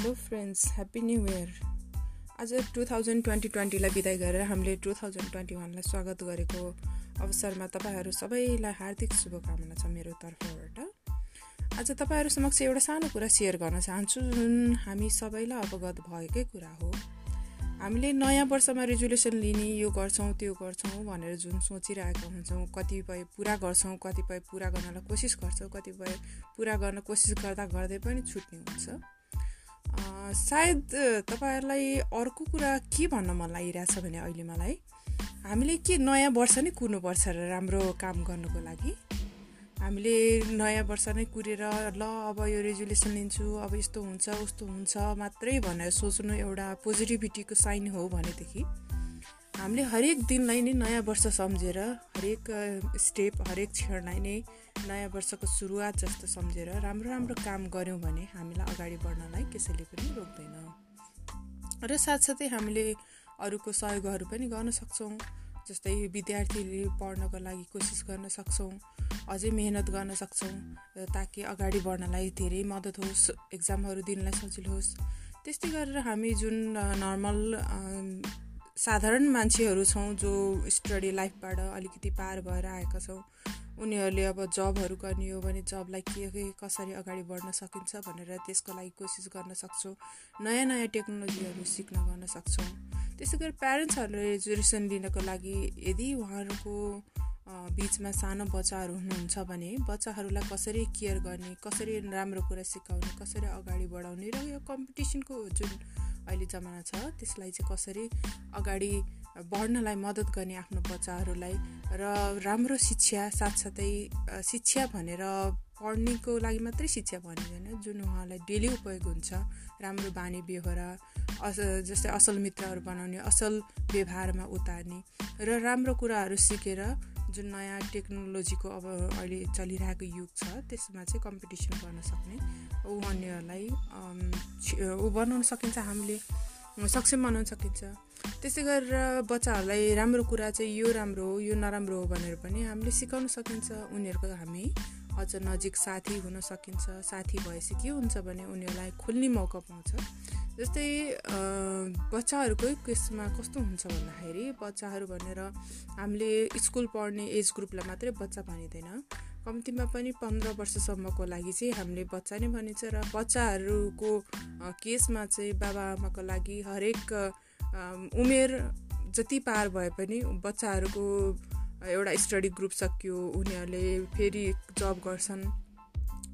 Hello friends happy new year आज two thousand twenty ट्वेन्टीलाई बिदाई गरेर हामीले टु थाउजन्ड ट्वेन्टी वानलाई स्वागत गरेको अवसरमा तपाईँहरू सबैलाई हार्दिक शुभकामना छ मेरो तर्फबाट। आज तपाईँहरू समक्ष एउटा सानो कुरा सेयर गर्न चाहन्छु जुन हामी सबैलाई अवगत भएकै कुरा हो। हामीले नयाँ वर्षमा रेजुलेसन लिने यो गर्छौँ त्यो गर्छौँ भनेर जुन सोचिरहेका हुन्छौँ कतिपय पुरा गर्छौँ कतिपय पुरा गर्नलाई कोसिस गर्छौँ कतिपय पुरा गर्न कोसिस गर्दा गर्दै पनि छुट्ने हुन्छ। सायद तपाईँहरूलाई अर्को कुरा के भन्न मन लागिरहेछ भने अहिले मलाई? हामीले के नयाँ वर्ष नै कुर्नुपर्छ र राम्रो काम गर्नुको लागि? हामीले नयाँ वर्ष नै कुरेर ल अब यो रेजुलेसन लिन्छु अब यस्तो हुन्छ उस्तो हुन्छ मात्रै भनेर सोच्नु एउटा पोजिटिभिटीको साइन हो भनेदेखि। हामीले हरेक दिनलाई नै नयाँ वर्ष सम्झेर हरेक स्टेप हरेक क्षणलाई नै नयाँ वर्षको सुरुवात जस्तो सम्झेर राम्रो राम्रो काम गऱ्यौँ भने हामीलाई अगाडि बढ्नलाई कसैले पनि रोक्दैन। र साथसाथै हामीले अरूको सहयोगहरू पनि गर्न सक्छौँ जस्तै विद्यार्थीले पढ्नको लागि कोसिस गर्न सक्छौँ अझै मेहनत गर्न सक्छौँ ताकि अगाडि बढ्नलाई धेरै मद्दत होस् एक्जामहरू दिनलाई सजिलो होस्। त्यस्तै गरेर हामी जुन नर्मल साधारण मान्छेहरू छौँ जो स्टडी लाइफबाट अलिकति पार भएर आएका छौँ। उनीहरूले अब जबहरू गर्ने हो भने जबलाई के के कसरी अगाडि बढ्न सकिन्छ भनेर त्यसको लागि कोसिस गर्न सक्छौँ। नयाँ नयाँ टेक्नोलोजीहरू सिक्न गर्न सक्छौँ। त्यसै गरी प्यारेन्ट्सहरूले एजुकेसन लिनको लागि यदि उहाँहरूको बिचमा सानो बच्चाहरू हुनुहुन्छ भने बच्चाहरूलाई कसरी केयर गर्ने कसरी राम्रो कुरा सिकाउने कसरी अगाडि बढाउने र यो कम्पिटिसनको जुन अहिले जमाना छ त्यसलाई चाहिँ कसरी अगाडि बढ्नलाई मद्दत गर्ने आफ्नो बच्चाहरूलाई र राम्रो शिक्षा साथसाथै शिक्षा भनेर पढ्नेको लागि मात्रै शिक्षा भनिँदैन जुन उहाँलाई डेली उपयोग हुन्छ। राम्रो बानी व्यवहार अस जस्तै असल मित्रहरू बनाउने असल व्यवहारमा उतार्ने र राम्रो कुराहरू सिकेर जुन नयाँ टेक्नोलोजीको अब अहिले चलिरहेको युग छ त्यसमा चाहिँ कम्पिटिसन गर्न सक्ने ऊ अन्यहरूलाई ऊ बनाउन सकिन्छ हामीले सक्षम बनाउन सकिन्छ। त्यसै गरेर बच्चाहरूलाई राम्रो कुरा चाहिँ यो राम्रो हो यो नराम्रो हो भनेर पनि हामीले सिकाउन सकिन्छ। उनीहरूको हामी अझ नजिक साथी हुन सकिन्छ। साथी भएपछि के हुन्छ भने उनीहरूलाई खुल्ने मौका पाउँछ। जस्तै बच्चाहरूकै केसमा कस्तो हुन्छ भन्दाखेरि बच्चाहरू भनेर हामीले स्कुल पढ्ने एज ग्रुपलाई मात्रै बच्चा भनिँदैन। कम्तीमा पनि पन्ध्र वर्षसम्मको लागि चाहिँ हामीले बच्चा नै भनिन्छ र बच्चाहरूको केसमा चाहिँ बाबाआमाको लागि हरेक उमेर जति पार भए पनि बच्चाहरूको एउटा स्टडी ग्रुप सकियो उनीहरूले फेरि जब गर्छन्।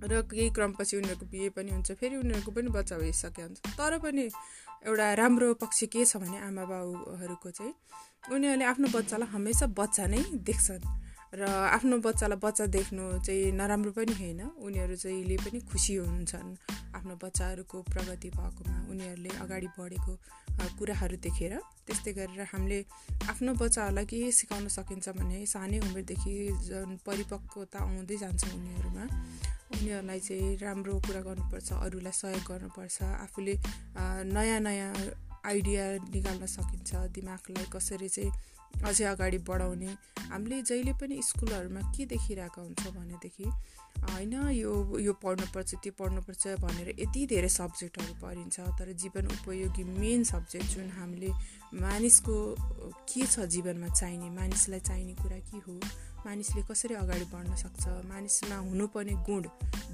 र केही क्रमपछि उनीहरूको बिहे पनि हुन्छ फेरि उनीहरूको पनि बच्चा भइसक्यो हुन्छ। तर पनि एउटा राम्रो पक्ष के छ भने आमा बाउहरूको चाहिँ उनीहरूले आफ्नो बच्चालाई हमेसा बच्चा नै देख्छन्। र आफ्नो बच्चालाई बच्चा देख्नु चाहिँ नराम्रो पनि होइन। उनीहरू चाहिँले पनि खुसी हुन्छन् आफ्नो बच्चाहरूको प्रगति भएकोमा। उनीहरूले अगाडि बढेको कुराहरू देखेर त्यस्तै गरेर हामीले आफ्नो बच्चाहरूलाई के सिकाउन सकिन्छ भने सानै उमेरदेखि जुन परिपक्वता आउँदै जान्छ उनीहरूमा। उनीहरूलाई चाहिँ राम्रो कुरा गर्नुपर्छ अरूलाई सहयोग गर्नुपर्छ आफूले नयाँ नयाँ आइडिया निकाल्न सकिन्छ। दिमागलाई कसरी चाहिँ अझै अगाडि बढाउने। हामीले जहिले पनि स्कुलहरूमा के देखिरहेका हुन्छ भनेदेखि होइन यो यो पढ्नुपर्छ त्यो पढ्नुपर्छ भनेर यति धेरै सब्जेक्टहरू पढिन्छ तर जीवन उपयोगी मेन सब्जेक्ट जुन हामीले मानिसको के छ जीवनमा चाहिने मानिसलाई चाहिने कुरा के हो? मानिसले कसरी अगाडि बढ्न सक्छ? मानिसमा हुनुपर्ने गुण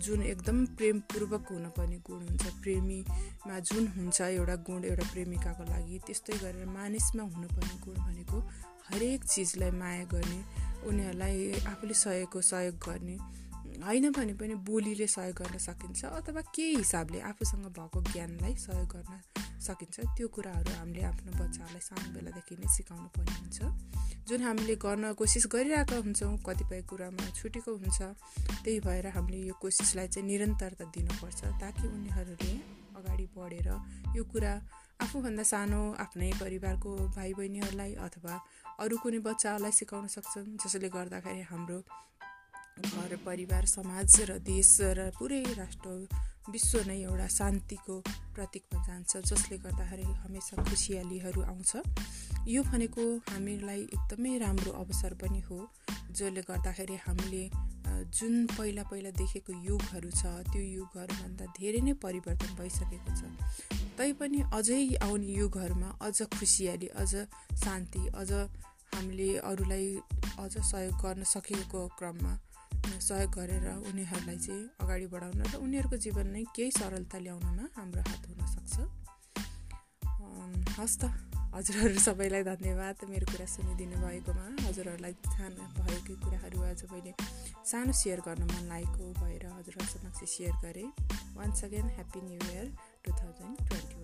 जुन एकदम प्रेमपूर्वक हुनुपर्ने गुण हुन्छ। प्रेमीमा जुन हुन्छ एउटा गुण एउटा प्रेमिकाको लागि त्यस्तै गरेर मानिसमा हुनुपर्ने गुण भनेको हरेक चिजलाई माया गर्ने उनीहरूलाई आफूले सहयोगको सहयोग गर्ने होइन भने पनि बोलीले सहयोग गर्न सकिन्छ अथवा केही हिसाबले आफूसँग भएको ज्ञानलाई सहयोग गर्न सकिन्छ। त्यो कुराहरू हामीले आफ्नो बच्चाहरूलाई सानो बेलादेखि नै सिकाउनु पर्ने हुन्छ। जुन हामीले गर्न कोसिस गरिरहेका हुन्छौँ कतिपय कुरामा छुटेको हुन्छ त्यही भएर हामीले यो कोसिसलाई चाहिँ निरन्तरता दिनुपर्छ ताकि उनीहरूले अगाडि बढेर यो कुरा आफूभन्दा सानो आफ्नै परिवारको भाइ बहिनीहरूलाई अथवा अरू कुनै बच्चाहरूलाई सिकाउन सक्छन् जसले गर्दाखेरि हाम्रो घर परिवार समाज र देश र पुरै राष्ट्र विश्व नै एउटा शान्तिको प्रतीकमा जान्छ जसले गर्दाखेरि हमेसा खुसियालीहरू आउँछ। यो भनेको हामीलाई एकदमै राम्रो अवसर पनि हो जसले गर्दाखेरि हामीले जुन पहिला पहिला देखेको युगहरू छ त्यो युगहरूभन्दा धेरै नै परिवर्तन भइसकेको छ। तैपनि अझै आउने युगहरूमा अझ खुसियाली अझ शान्ति अझ हामीले अरूलाई अझ सहयोग गर्न सकेको क्रममा सहयोग गरेर उनीहरूलाई चाहिँ अगाडि बढाउन र उनीहरूको जीवन नै केही सरलता ल्याउनमा हाम्रो हात हुनसक्छ। हस् त हजुरहरू सबैलाई धन्यवाद मेरो कुरा सुनिदिनु भएकोमा। हजुरहरूलाई थाहा भएकै कुराहरू आज मैले सानो सेयर गर्न मन लागेको भएर हजुरहरू समक्ष सेयर गरेँ। Once again happy new year two thousand twenty